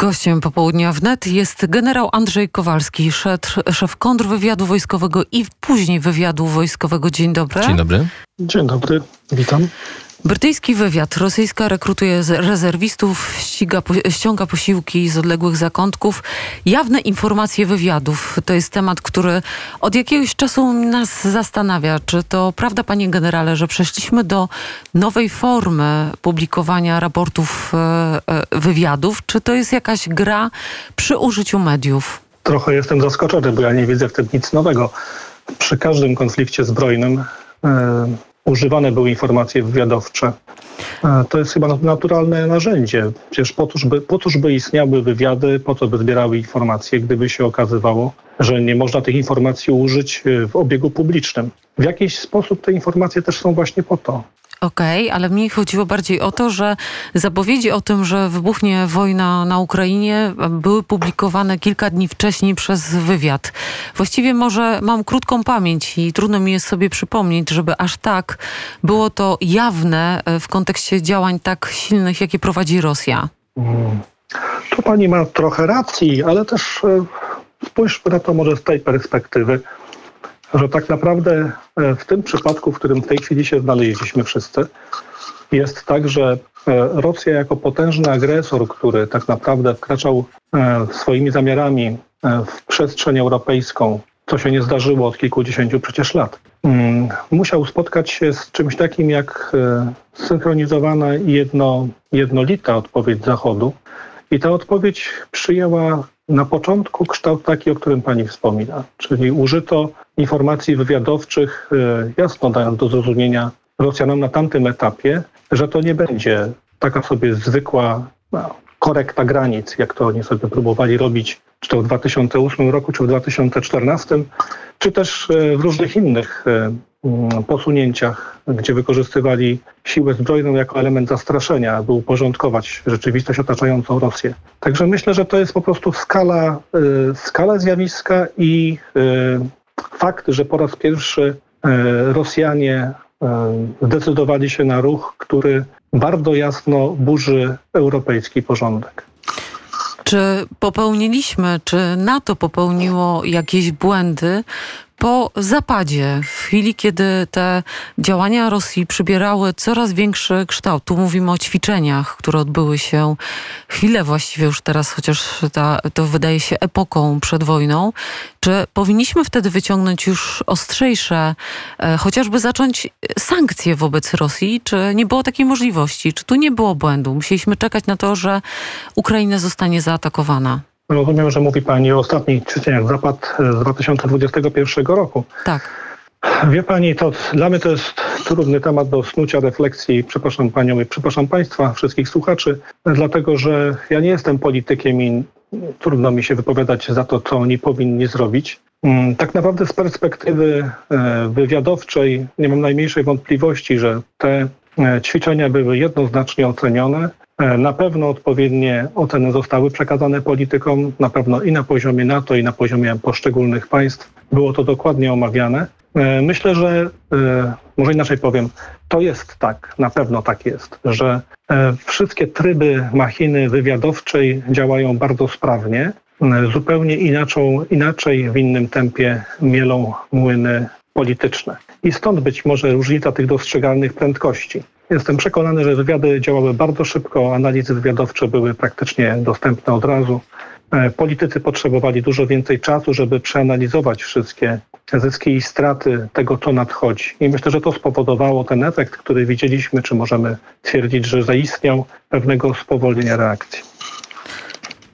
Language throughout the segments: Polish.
Gościem popołudnia wnet jest generał Andrzej Kowalski, szef, szef kontrwywiadu wojskowego i później wywiadu wojskowego. Dzień dobry. Dzień dobry. Dzień dobry, witam. Brytyjski wywiad. Rosyjska rekrutuje rezerwistów, ściga, ściąga posiłki z odległych zakątków. Jawne informacje wywiadów to jest temat, który od jakiegoś czasu nas zastanawia. Czy to prawda, panie generale, że przeszliśmy do nowej formy publikowania raportów e, e, wywiadów? Czy to jest jakaś gra przy użyciu mediów? Trochę jestem zaskoczony, bo ja nie widzę w tym nic nowego. Przy każdym konflikcie zbrojnym. Używane były informacje wywiadowcze. To jest chyba naturalne narzędzie. Przecież po to, by, po to, by istniały wywiady, po to, by zbierały informacje, gdyby się okazywało, że nie można tych informacji użyć w obiegu publicznym. W jakiś sposób te informacje też są właśnie po to. Okej, okay, ale mnie chodziło bardziej o to, że zapowiedzi o tym, że wybuchnie wojna na Ukrainie, były publikowane kilka dni wcześniej przez wywiad. Właściwie może mam krótką pamięć i trudno mi jest sobie przypomnieć, żeby aż tak było to jawne e, w kontekście działań tak silnych, jakie prowadzi Rosja. Hmm. Tu pani ma trochę racji, ale też e, spójrzmy na to może z tej perspektywy że tak naprawdę e, w tym przypadku, w którym w tej chwili się znaleźliśmy wszyscy, jest tak, że e, Rosja jako potężny agresor, który tak naprawdę wkraczał e, swoimi zamiarami w przestrzeń europejską, co się nie zdarzyło od kilkudziesięciu przecież lat, mm, musiał spotkać się z czymś takim jak synchronizowana i jedno, jednolita odpowiedź Zachodu. I ta odpowiedź przyjęła na początku kształt taki, o którym pani wspomina, czyli użyto informacji wywiadowczych, e, jasno dając do zrozumienia Rosjanom na tamtym etapie, że to nie będzie taka sobie zwykła no, korekta granic, jak to oni sobie próbowali robić, czy to w 2008 roku, czy w 2014, czy też e, w różnych innych e, mm, posunięciach, gdzie wykorzystywali siłę zbrojną jako element zastraszenia, by uporządkować rzeczywistość otaczającą Rosję. Także myślę, że to jest po prostu skala, skala zjawiska i fakt, że po raz pierwszy e, Rosjanie e, zdecydowali się na ruch, który bardzo jasno burzy europejski porządek. Czy popełniliśmy, czy NATO popełniło jakieś błędy po zapadzie, w chwili, kiedy te działania Rosji przybierały coraz większy kształt, tu mówimy o ćwiczeniach, które odbyły się chwilę właściwie już teraz, chociaż ta, to wydaje się epoką przed wojną, czy powinniśmy wtedy wyciągnąć już ostrzejsze, e, chociażby zacząć sankcje wobec Rosji, czy nie było takiej możliwości, czy tu nie było błędu? Musieliśmy czekać na to, że Ukraina zostanie zaatakowana. Rozumiem, że mówi Pani o ostatnich ćwiczeniach Zapad z 2021 roku. Tak. Wie Pani, to dla mnie to jest trudny temat do snucia refleksji. Przepraszam Panią i przepraszam Państwa, wszystkich słuchaczy, dlatego że ja nie jestem politykiem i trudno mi się wypowiadać za to, co oni powinni zrobić. Mm, tak naprawdę z perspektywy e, wywiadowczej nie mam najmniejszej wątpliwości, że te e, ćwiczenia były jednoznacznie ocenione E, na pewno odpowiednie oceny zostały przekazane politykom, na pewno i na poziomie NATO, i na poziomie poszczególnych państw. Było to dokładnie omawiane. E, myślę, że, e, może inaczej powiem, to jest tak, na pewno tak jest, że wszystkie tryby machiny wywiadowczej działają bardzo sprawnie. Zupełnie inaczej, inaczej w innym tempie mielą młyny polityczne. I stąd być może różnica tych dostrzegalnych prędkości. Jestem przekonany, że wywiady działały bardzo szybko, analizy wywiadowcze były praktycznie dostępne od razu. E, politycy potrzebowali dużo więcej czasu, żeby przeanalizować wszystkie zyski i straty tego, co nadchodzi. I myślę, że to spowodowało ten efekt, który widzieliśmy, czy możemy twierdzić, że zaistniał pewnego spowolnienia reakcji.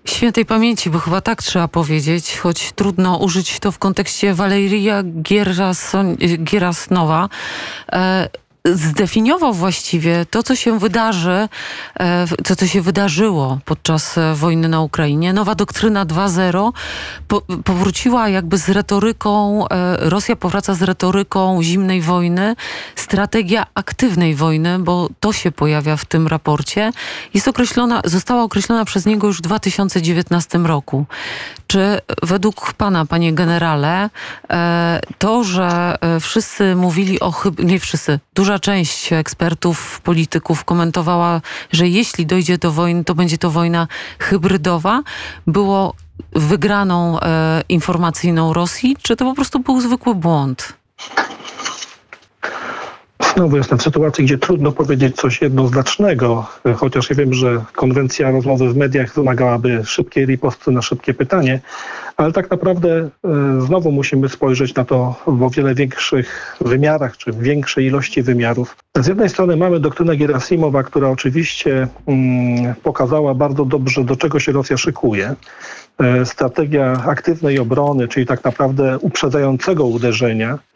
Świętej pamięci, bo chyba tak trzeba powiedzieć, choć trudno użyć to w kontekście Waleria Gierasnowa. Zdefiniował właściwie to, co się wydarzy, e, to, co się wydarzyło podczas e, wojny na Ukrainie. Nowa doktryna 2.0 po, powróciła jakby z retoryką, e, Rosja powraca z retoryką zimnej wojny, strategia aktywnej wojny, bo to się pojawia w tym raporcie, jest określona, została określona przez niego już w 2019 roku. Czy według pana, panie generale, to, że wszyscy mówili o, nie wszyscy, duża duża część ekspertów, polityków komentowała, że jeśli dojdzie do wojny, to będzie to wojna hybrydowa, było wygraną e, informacyjną Rosji, czy to po prostu był zwykły błąd? Znowu jestem w sytuacji, gdzie trudno powiedzieć coś jednoznacznego, chociaż ja wiem, że konwencja rozmowy w mediach wymagałaby szybkiej riposty na szybkie pytanie, ale tak naprawdę e, znowu musimy spojrzeć na to w o wiele większych wymiarach, czy większej ilości wymiarów. Z jednej strony mamy doktrynę Gerasimowa, która oczywiście mm, pokazała bardzo dobrze, do czego się Rosja szykuje. E, strategia aktywnej obrony, czyli tak naprawdę uprzedzającego uderzenia, E,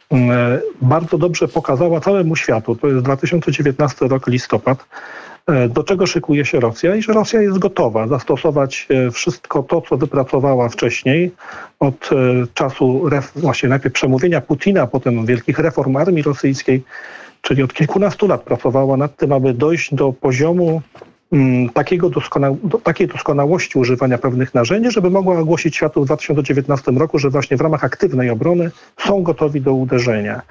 bardzo dobrze pokazała całemu światu, to jest 2019 rok, listopad, e, do czego szykuje się Rosja? I że Rosja jest gotowa zastosować e, wszystko to, co wypracowała wcześniej od czasu właśnie najpierw przemówienia Putina, potem wielkich reform armii rosyjskiej, czyli od kilkunastu lat pracowała nad tym, aby dojść do poziomu Mm, takiego doskona, takiej doskonałości używania pewnych narzędzi, żeby mogła ogłosić światu w 2019 roku, że właśnie w ramach aktywnej obrony są gotowi do uderzenia.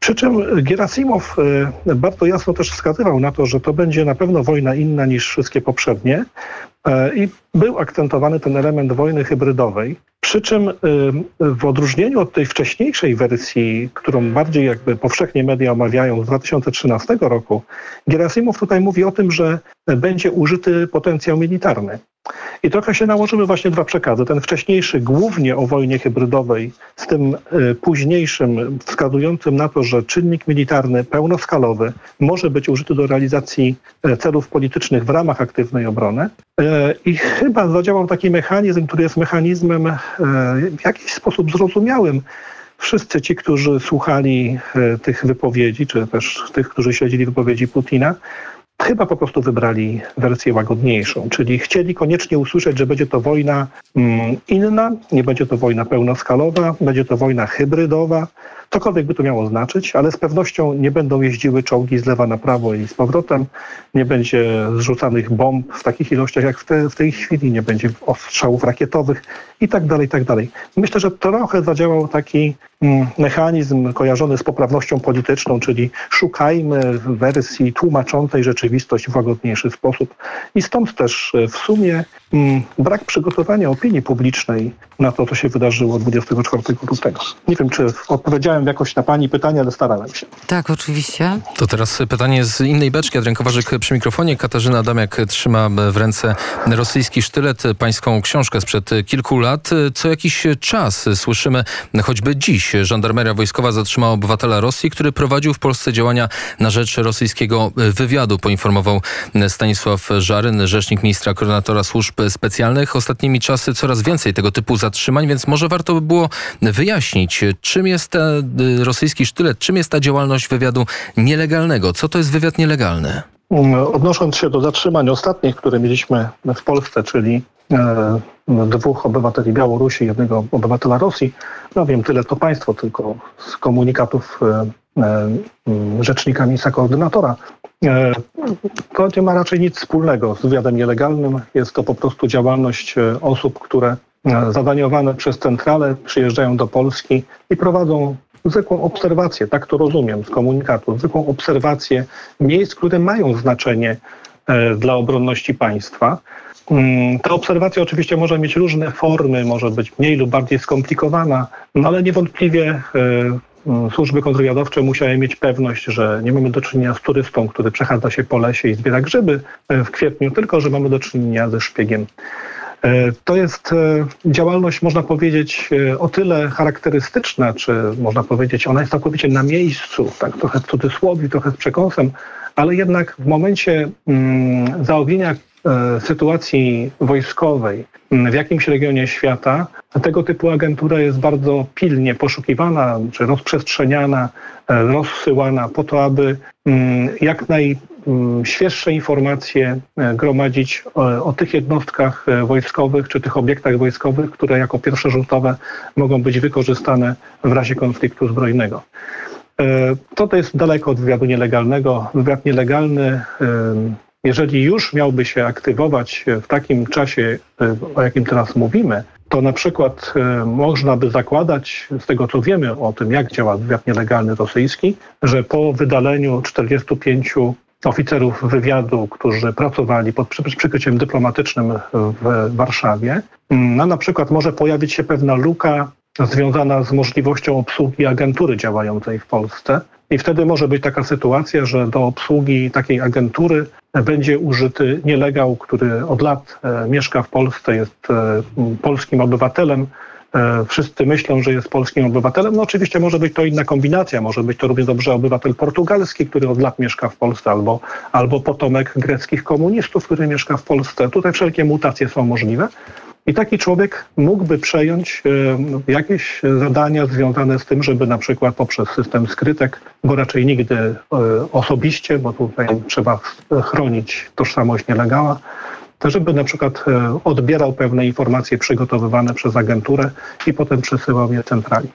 Przy czym Gerasimow e, bardzo jasno też wskazywał na to, że to będzie na pewno wojna inna niż wszystkie poprzednie i był akcentowany ten element wojny hybrydowej. Przy czym y, w odróżnieniu od tej wcześniejszej wersji, którą bardziej jakby powszechnie media omawiają z 2013 roku, Gerasimow tutaj mówi o tym, że będzie użyty potencjał militarny. I trochę się nałożyły właśnie dwa przekazy. Ten wcześniejszy głównie o wojnie hybrydowej, z tym y, późniejszym wskazującym na to, że czynnik militarny pełnoskalowy może być użyty do realizacji y, celów politycznych w ramach aktywnej obrony. Y, I chyba zadziałał taki mechanizm, który jest mechanizmem w jakiś sposób zrozumiałym. Wszyscy ci, którzy słuchali tych wypowiedzi, czy też tych, którzy śledzili wypowiedzi Putina, chyba po prostu wybrali wersję łagodniejszą, czyli chcieli koniecznie usłyszeć, że będzie to wojna mm, inna, nie będzie to wojna pełnoskalowa, będzie to wojna hybrydowa, cokolwiek by to miało znaczyć, ale z pewnością nie będą jeździły czołgi z lewa na prawo i z powrotem, nie będzie zrzucanych bomb w takich ilościach jak w, te, w tej chwili, nie będzie ostrzałów rakietowych i tak dalej, i tak dalej. Myślę, że trochę zadziałał taki mm, mechanizm kojarzony z poprawnością polityczną, czyli szukajmy wersji tłumaczącej rzeczywistość w łagodniejszy sposób. I stąd też e, w sumie brak przygotowania opinii publicznej na to, co się wydarzyło 24 lutego. Nie wiem, czy odpowiedziałem jakoś na Pani pytanie, ale starałem się. Tak, oczywiście. To teraz pytanie z innej beczki. Adrian Kowarzyk przy mikrofonie. Katarzyna Damiak trzyma w ręce rosyjski sztylet, pańską książkę sprzed kilku lat. Co jakiś czas słyszymy, choćby dziś, żandarmeria wojskowa zatrzymała obywatela Rosji, który prowadził w Polsce działania na rzecz rosyjskiego wywiadu, poinformował Stanisław Żaryn, rzecznik ministra koordynatora służb specjalnych. Ostatnimi czasy coraz więcej tego typu zatrzymań, więc może warto by było wyjaśnić, czym jest ten rosyjski sztylet, czym jest ta działalność wywiadu nielegalnego? Co to jest wywiad nielegalny? Odnosząc się do zatrzymań ostatnich, które mieliśmy w Polsce, czyli e, dwóch obywateli Białorusi, jednego obywatela Rosji, no wiem, tyle to państwo, tylko z komunikatów e, e, rzecznika ministra koordynatora, to nie ma raczej nic wspólnego z wywiadem nielegalnym. Jest to po prostu działalność osób, które zadaniowane przez centralę przyjeżdżają do Polski i prowadzą zwykłą obserwację, tak to rozumiem z komunikatu, zwykłą obserwację miejsc, które mają znaczenie e, dla obronności państwa. Mm, ta obserwacja oczywiście może mieć różne formy, może być mniej lub bardziej skomplikowana, no ale niewątpliwie e, mm, służby kontrwywiadowcze musiały mieć pewność, że nie mamy do czynienia z turystą, który przechadza się po lesie i zbiera grzyby e, w kwietniu, tylko że mamy do czynienia ze szpiegiem. E, to jest e, działalność, można powiedzieć, e, o tyle charakterystyczna, czy można powiedzieć, ona jest całkowicie na miejscu, tak trochę w cudzysłowie, trochę z przekąsem, ale jednak w momencie mm, zaognienia sytuacji wojskowej w jakimś regionie świata, tego typu agentura jest bardzo pilnie poszukiwana, czy rozprzestrzeniana, rozsyłana po to, aby mm, jak naj Mm, świeższe informacje e, gromadzić o, o, tych jednostkach e, wojskowych czy tych obiektach wojskowych, które jako pierwszorzutowe mogą być wykorzystane w razie konfliktu zbrojnego. E, to, to jest daleko od wywiadu nielegalnego. Wywiad nielegalny, jeżeli już miałby się aktywować w takim czasie, o jakim teraz mówimy, to na przykład e, można by zakładać, z tego co wiemy o tym, jak działa wywiad nielegalny rosyjski, że po wydaleniu 45 oficerów wywiadu, którzy pracowali pod przykryciem dyplomatycznym w Warszawie, no na przykład może pojawić się pewna luka związana z możliwością obsługi agentury działającej w Polsce. I wtedy może być taka sytuacja, że do obsługi takiej agentury będzie użyty nielegał, który od lat e, mieszka w Polsce, jest e, polskim obywatelem. E, wszyscy myślą, że jest polskim obywatelem. No oczywiście może być to inna kombinacja. Może być to równie dobrze obywatel portugalski, który od lat mieszka w Polsce, albo, albo potomek greckich komunistów, który mieszka w Polsce. Tutaj wszelkie mutacje są możliwe. I taki człowiek mógłby przejąć e, jakieś zadania związane z tym, żeby na przykład poprzez system skrytek, bo raczej nigdy e, osobiście, bo tutaj trzeba chronić tożsamość nielegała, żeby na przykład e, odbierał pewne informacje przygotowywane przez agenturę i potem przesyłał je centrali.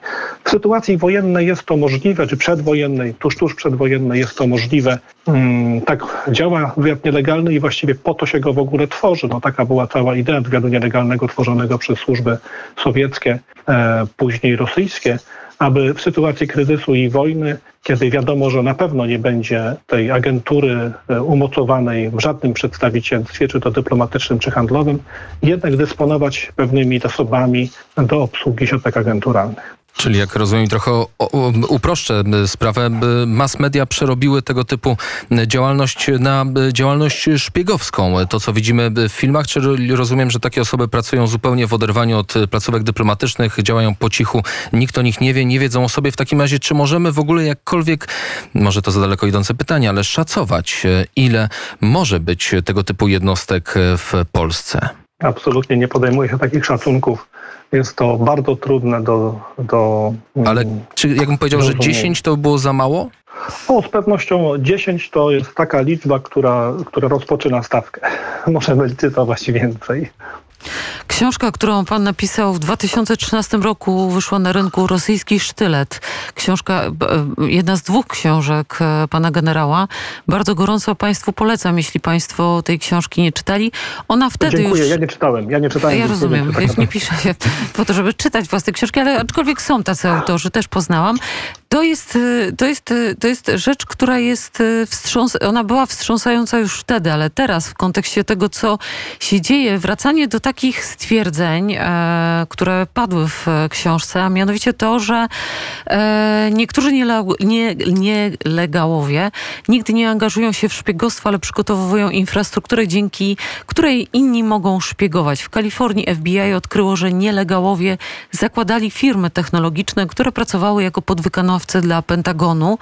W sytuacji wojennej jest to możliwe, czy przedwojennej, tuż, tuż przedwojennej jest to możliwe. Mm, tak działa wywiad nielegalny i właściwie po to się go w ogóle tworzy. No, taka była cała idea wywiadu nielegalnego tworzonego przez służby sowieckie, e, później rosyjskie aby w sytuacji kryzysu i wojny, kiedy wiadomo, że na pewno nie będzie tej agentury e, umocowanej w żadnym przedstawicielstwie, czy to dyplomatycznym, czy handlowym, jednak dysponować pewnymi zasobami do obsługi środek agenturalnych. Czyli jak rozumiem, trochę uproszczę sprawę, mass media przerobiły tego typu działalność na działalność szpiegowską. To, co widzimy w filmach, czy rozumiem, że takie osoby pracują zupełnie w oderwaniu od placówek dyplomatycznych, działają po cichu, nikt o nich nie wie, nie wiedzą o sobie. W takim razie, czy możemy w ogóle jakkolwiek, może to za daleko idące pytanie, ale szacować, ile może być tego typu jednostek w Polsce? Absolutnie nie podejmuje się takich szacunków jest to bardzo trudne do. do Ale czy jakbym powiedział, że 10 to było za mało? O, z pewnością 10 to jest taka liczba, która, która rozpoczyna stawkę. Może licytować więcej. Książka, którą pan napisał w 2013 roku, wyszła na rynku rosyjski sztylet. Książka, e, jedna z dwóch książek e, pana generała. Bardzo gorąco państwu polecam, jeśli państwo tej książki nie czytali. Ona wtedy Dziękuję, już... ja nie czytałem. Ja nie czytałem. Ja rozumiem, wiesz, nie piszę się po to, żeby czytać własne książki, ale aczkolwiek są tacy autorzy, też poznałam. To jest, y, to jest, y, to jest rzecz, która jest y, wstrząs... Ona była wstrząsająca już wtedy, ale teraz w kontekście tego, co się dzieje, wracanie do takich stwierdzeń, e, które padły w książce, a mianowicie to, że e, niektórzy nielegałowie nigdy nie angażują się w szpiegostwo, ale przygotowują infrastrukturę, dzięki której inni mogą szpiegować. W Kalifornii FBI odkryło, że nielegałowie zakładali firmy technologiczne, które pracowały jako podwykonawcy dla Pentagonu.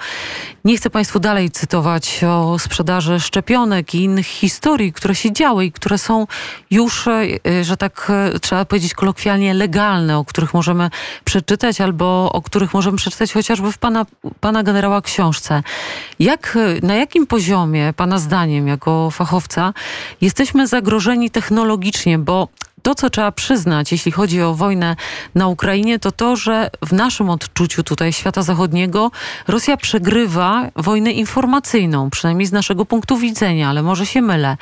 Nie chcę Państwu dalej cytować o sprzedaży szczepionek i innych historii, które się działy i które są już, e, że tak e, trzeba powiedzieć kolokwialnie, legalne, o których możemy przeczytać albo o których możemy przeczytać chociażby w Pana, pana generała książce. Jak, e, na jakim poziomie, Pana zdaniem, jako fachowca, jesteśmy zagrożeni technologicznie, bo to, co trzeba przyznać, jeśli chodzi o wojnę na Ukrainie, to to, że w naszym odczuciu tutaj świata zachodniego Rosja przegrywa wojnę informacyjną, przynajmniej z naszego punktu widzenia, ale może się mylę.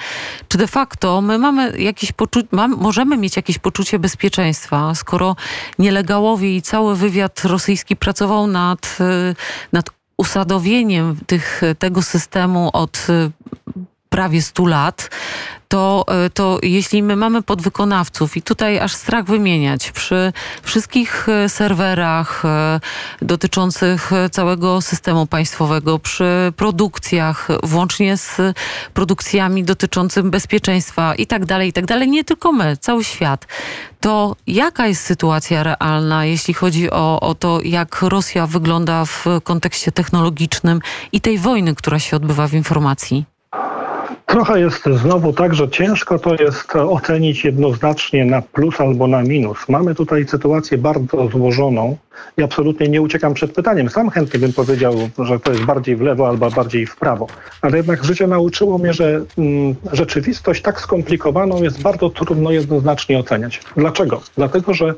Czy de facto my mamy jakieś mam, możemy mieć jakieś poczucie bezpieczeństwa, skoro nielegałowie i cały wywiad rosyjski pracował nad, y, nad usadowieniem tych, tego systemu od y, prawie 100 lat, to, e, to jeśli my mamy podwykonawców i tutaj aż strach wymieniać przy wszystkich e, serwerach e, dotyczących całego systemu państwowego, przy produkcjach, włącznie z produkcjami dotyczącymi bezpieczeństwa i tak dalej, i tak dalej, nie tylko my, cały świat, to jaka jest sytuacja realna, jeśli chodzi o, o to, jak Rosja wygląda w kontekście technologicznym i tej wojny, która się odbywa w informacji? Trochę jest znowu tak, że ciężko to jest ocenić jednoznacznie na plus albo na minus. Mamy tutaj sytuację bardzo złożoną i absolutnie nie uciekam przed pytaniem. Sam chętnie bym powiedział, że to jest bardziej w lewo albo bardziej w prawo. Ale jednak życie nauczyło mnie, że mm, rzeczywistość tak skomplikowaną jest bardzo trudno jednoznacznie oceniać. Dlaczego? Dlatego, że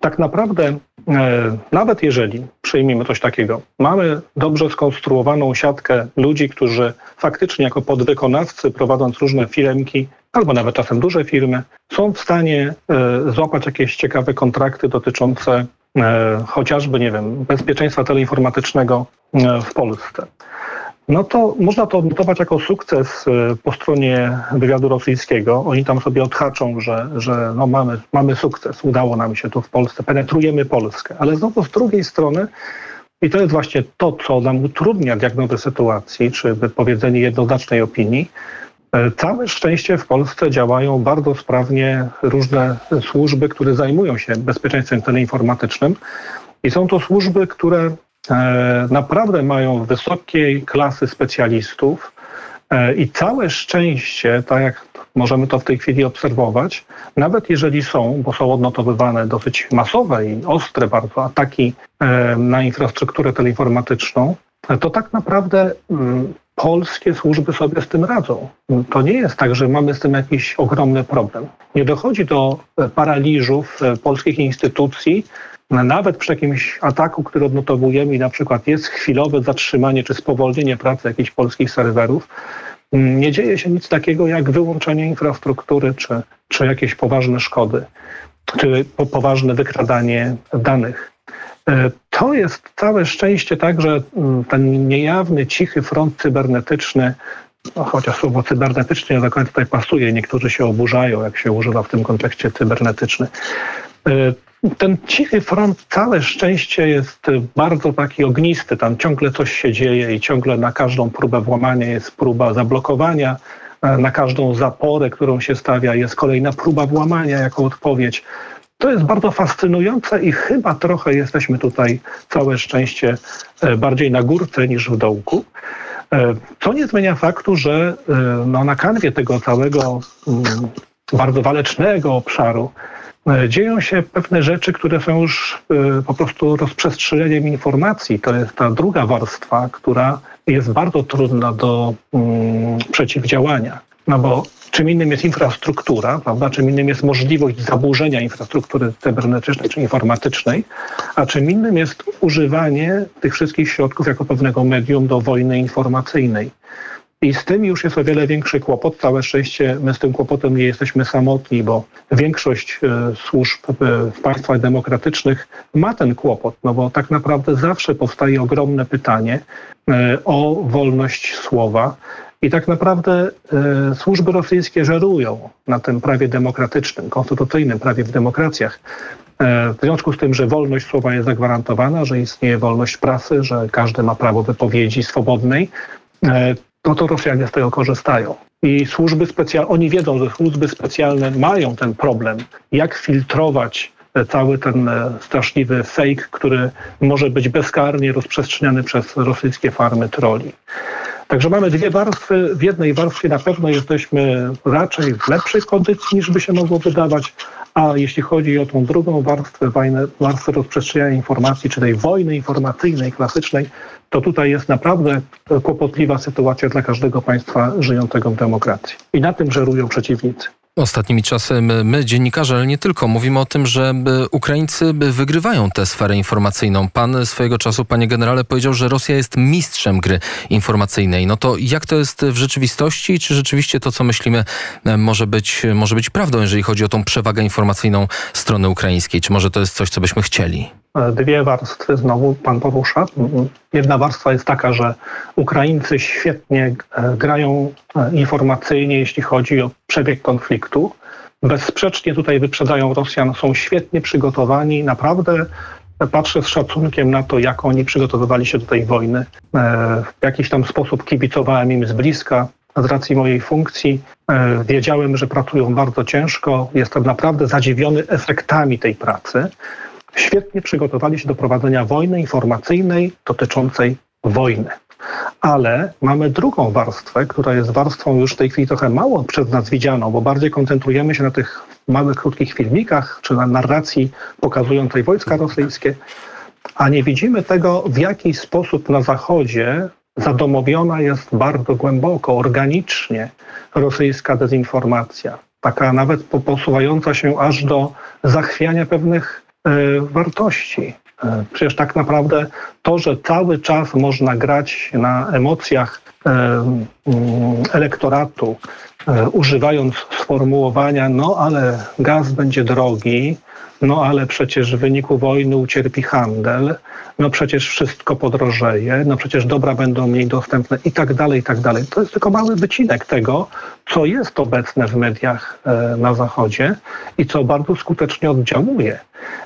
tak naprawdę e, nawet jeżeli przyjmiemy coś takiego, mamy dobrze skonstruowaną siatkę ludzi, którzy faktycznie jako podwykonawcy, prowadząc różne firmki, albo nawet czasem duże firmy, są w stanie e, złapać jakieś ciekawe kontrakty dotyczące e, chociażby, nie wiem, bezpieczeństwa teleinformatycznego w Polsce. No to można to odnotować jako sukces po stronie wywiadu rosyjskiego. Oni tam sobie odhaczą, że, że no mamy, mamy sukces, udało nam się tu w Polsce, penetrujemy Polskę. Ale znowu z drugiej strony i to jest właśnie to, co nam utrudnia diagnozę sytuacji, czy wypowiedzenie jednoznacznej opinii. E, całe szczęście w Polsce działają bardzo sprawnie różne służby, które zajmują się bezpieczeństwem teleinformatycznym. I są to służby, które e, naprawdę mają wysokiej klasy specjalistów. E, I całe szczęście, tak jak możemy to w tej chwili obserwować, nawet jeżeli są, bo są odnotowywane dosyć masowe i ostre bardzo ataki na infrastrukturę teleinformatyczną, to tak naprawdę mm, polskie służby sobie z tym radzą. To nie jest tak, że mamy z tym jakiś ogromny problem. Nie dochodzi do e, paraliżów e, polskich instytucji, nawet przy jakimś ataku, który odnotowujemy i na przykład jest chwilowe zatrzymanie czy spowolnienie pracy jakichś polskich serwerów, mm, nie dzieje się nic takiego jak wyłączenie infrastruktury czy, czy jakieś poważne szkody, czy poważne wykradanie danych. E, to jest całe szczęście tak, że mm, ten niejawny, cichy front cybernetyczny, no chociaż słowo cybernetyczny nie do końca tutaj pasuje, niektórzy się oburzają, jak się używa w tym kontekście cybernetyczny. Ten cichy front, całe szczęście jest bardzo taki ognisty, tam ciągle coś się dzieje i ciągle na każdą próbę włamania jest próba zablokowania, na każdą zaporę, którą się stawia, jest kolejna próba włamania jako odpowiedź. To jest bardzo fascynujące i chyba trochę jesteśmy tutaj, całe szczęście, e, bardziej na górce niż w dołku. E, co nie zmienia faktu, że e, no, na kanwie tego całego mm, bardzo walecznego obszaru dzieją się pewne rzeczy, które są już po prostu rozprzestrzeniem informacji. To jest ta druga warstwa, która jest bardzo trudna do mm, przeciwdziałania. No bo czym innym jest infrastruktura, prawda? czym innym jest możliwość zaburzenia infrastruktury cybernetycznej czy informatycznej, a czym innym jest używanie tych wszystkich środków jako pewnego medium do wojny informacyjnej. I z tym już jest o wiele większy kłopot. Całe szczęście my z tym kłopotem nie jesteśmy samotni, bo większość e, służb w państwach demokratycznych ma ten kłopot, no bo tak naprawdę zawsze powstaje ogromne pytanie e, o wolność słowa, i tak naprawdę e, służby rosyjskie żerują na tym prawie demokratycznym, konstytucyjnym prawie w demokracjach. E, w związku z tym, że wolność słowa jest zagwarantowana, że istnieje wolność prasy, że każdy ma prawo wypowiedzi swobodnej, e, no to Rosjanie z tego korzystają. I służby specjalne, oni wiedzą, że służby specjalne mają ten problem, jak filtrować cały ten e, straszliwy fake, który może być bezkarnie rozprzestrzeniany przez rosyjskie farmy troli. Także mamy dwie warstwy. W jednej warstwie na pewno jesteśmy raczej w lepszej kondycji niż by się mogło wydawać, a jeśli chodzi o tą drugą warstwę, warstwę rozprzestrzeniania informacji, czy tej wojny informacyjnej, klasycznej, to tutaj jest naprawdę kłopotliwa sytuacja dla każdego państwa żyjącego w demokracji. I na tym żerują przeciwnicy. Ostatnimi czasy my, dziennikarze, ale nie tylko, mówimy o tym, że Ukraińcy wygrywają tę sferę informacyjną. Pan swojego czasu, panie generale, powiedział, że Rosja jest mistrzem gry informacyjnej. No to jak to jest w rzeczywistości? Czy rzeczywiście to, co myślimy, e, może być, może być prawdą, jeżeli chodzi o tą przewagę informacyjną strony ukraińskiej? Czy może to jest coś, co byśmy chcieli? Dwie warstwy znowu pan porusza. Jedna warstwa jest taka, że Ukraińcy świetnie e, grają e, informacyjnie, jeśli chodzi o przebieg konfliktu. Bezsprzecznie tutaj wyprzedzają Rosjan, są świetnie przygotowani. Naprawdę patrzę z szacunkiem na to, jak oni przygotowywali się do tej wojny. E, w jakiś tam sposób kibicowałem im z bliska. Z racji mojej funkcji wiedziałem, że pracują bardzo ciężko. Jestem naprawdę zadziwiony efektami tej pracy świetnie przygotowali się do prowadzenia wojny informacyjnej dotyczącej wojny. Ale mamy drugą warstwę, która jest warstwą już w tej chwili trochę mało przez nas widzianą, bo bardziej koncentrujemy się na tych małych, krótkich filmikach czy na narracji pokazującej wojska rosyjskie, a nie widzimy tego, w jaki sposób na Zachodzie zadomowiona jest bardzo głęboko, organicznie rosyjska dezinformacja. Taka nawet posuwająca się aż do zachwiania pewnych wartości. E, przecież tak naprawdę to, że cały czas można grać na emocjach e, mm, elektoratu, używając sformułowania, no ale gaz będzie drogi, no ale przecież w wyniku wojny ucierpi handel, no przecież wszystko podrożeje, no przecież dobra będą mniej dostępne i tak dalej, i tak dalej. To jest tylko mały wycinek tego, co jest obecne w mediach e, na Zachodzie i co bardzo skutecznie oddziałuje.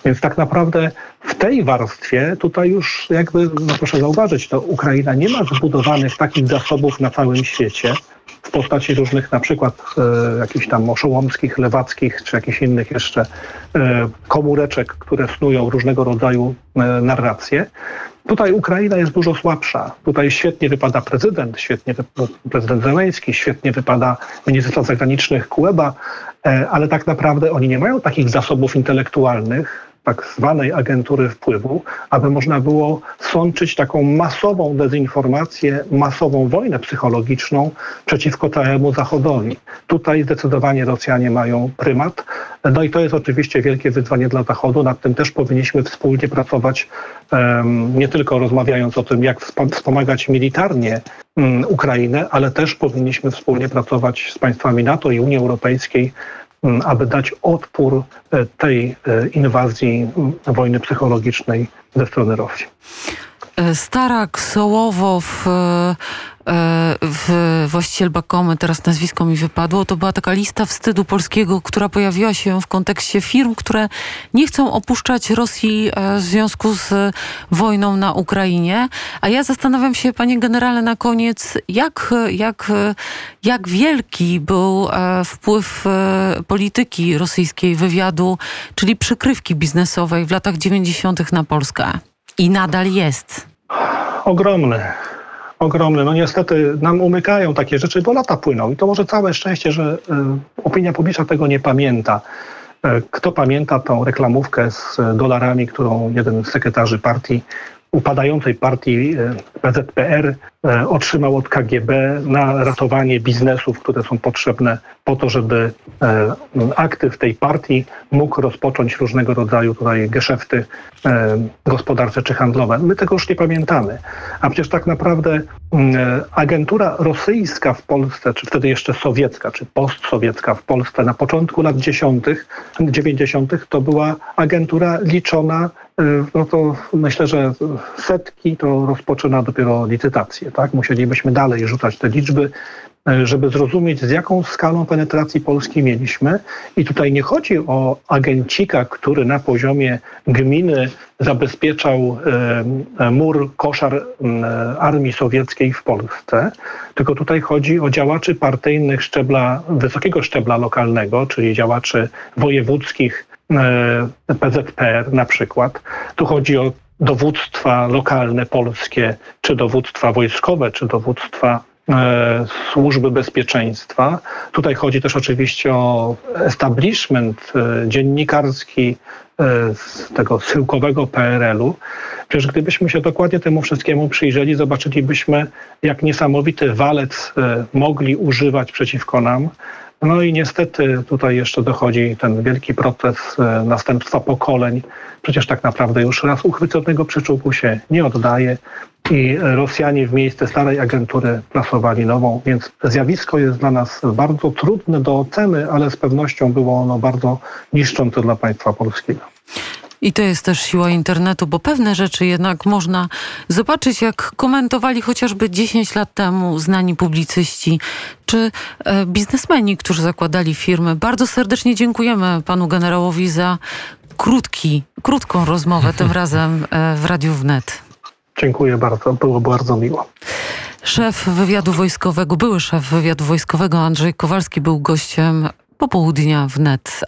Więc tak naprawdę w tej warstwie tutaj już jakby, no proszę zauważyć, to Ukraina nie ma zbudowanych takich zasobów na całym świecie, w postaci różnych na przykład e, jakichś tam oszołomskich, lewackich czy jakichś innych jeszcze e, komóreczek, które snują różnego rodzaju e, narracje. Tutaj Ukraina jest dużo słabsza. Tutaj świetnie wypada prezydent, świetnie prezydent Zeleński, świetnie wypada minister zagranicznych Kuleba, e, ale tak naprawdę oni nie mają takich zasobów intelektualnych, tak zwanej agentury wpływu, aby można było sączyć taką masową dezinformację, masową wojnę psychologiczną przeciwko całemu Zachodowi. Tutaj zdecydowanie Rosjanie mają prymat. No i to jest oczywiście wielkie wyzwanie dla Zachodu. Nad tym też powinniśmy wspólnie pracować, nie tylko rozmawiając o tym, jak wspomagać militarnie mm, Ukrainę, ale też powinniśmy wspólnie pracować z państwami NATO i Unii Europejskiej aby dać odpór e, tej e, inwazji wojny psychologicznej ze strony Rosji. E, Starak, Sołowow, E, w właściciel Bakomy, teraz nazwisko mi wypadło, to była taka lista wstydu polskiego, która pojawiła się w kontekście firm, które nie chcą opuszczać Rosji e, w związku z wojną na Ukrainie. A ja zastanawiam się, panie generale, na koniec, jak, jak, jak wielki był e, wpływ polityki rosyjskiej, wywiadu, czyli przykrywki biznesowej w latach 90. na Polskę. I nadal jest. Ogromny ogromny. No niestety nam umykają takie rzeczy, bo lata płyną i to może całe szczęście, że y, opinia publiczna tego nie pamięta. Y, kto pamięta tą reklamówkę z dolarami, którą jeden z sekretarzy partii upadającej partii PZPR e, otrzymał od KGB na ratowanie biznesów, które są potrzebne po to, żeby e, aktyw tej partii mógł rozpocząć różnego rodzaju tutaj geszefty e, gospodarcze czy handlowe. My tego już nie pamiętamy. A przecież tak naprawdę agentura rosyjska w Polsce, czy wtedy jeszcze sowiecka, czy postsowiecka w Polsce na początku lat 10., 90. to była agentura liczona no to myślę, że setki to rozpoczyna dopiero licytację. Tak? Musielibyśmy dalej rzucać te liczby, e, żeby zrozumieć, z jaką skalą penetracji Polski mieliśmy. I tutaj nie chodzi o agencika, który na poziomie gminy zabezpieczał e, mur, koszar armii sowieckiej w Polsce, tylko tutaj chodzi o działaczy partyjnych szczebla, wysokiego szczebla lokalnego, czyli działaczy wojewódzkich, e, PZPR na przykład. Tu chodzi o dowództwa lokalne polskie, czy dowództwa wojskowe, czy dowództwa e, służby bezpieczeństwa. Tutaj chodzi też oczywiście o establishment e, dziennikarski e, z tego schyłkowego PRL-u. Przecież gdybyśmy się dokładnie temu wszystkiemu przyjrzeli, zobaczylibyśmy, jak niesamowity walec mogli używać przeciwko nam no i niestety tutaj jeszcze dochodzi ten wielki proces e, następstwa pokoleń. Przecież tak naprawdę już raz uchwyconego przyczółku się nie oddaje i Rosjanie w miejsce starej agentury plasowali nową, więc zjawisko jest dla nas bardzo trudne do oceny, ale z pewnością było ono bardzo niszczące dla państwa polskiego. I to jest też siła internetu, bo pewne rzeczy jednak można zobaczyć, jak komentowali chociażby 10 lat temu znani publicyści czy e, biznesmeni, którzy zakładali firmy. Bardzo serdecznie dziękujemy panu generałowi za krótki, krótką rozmowę, tym razem e, w Radiu Wnet. Dziękuję bardzo, było bardzo miło. Szef wywiadu wojskowego, były szef wywiadu wojskowego Andrzej Kowalski był gościem popołudnia wnet.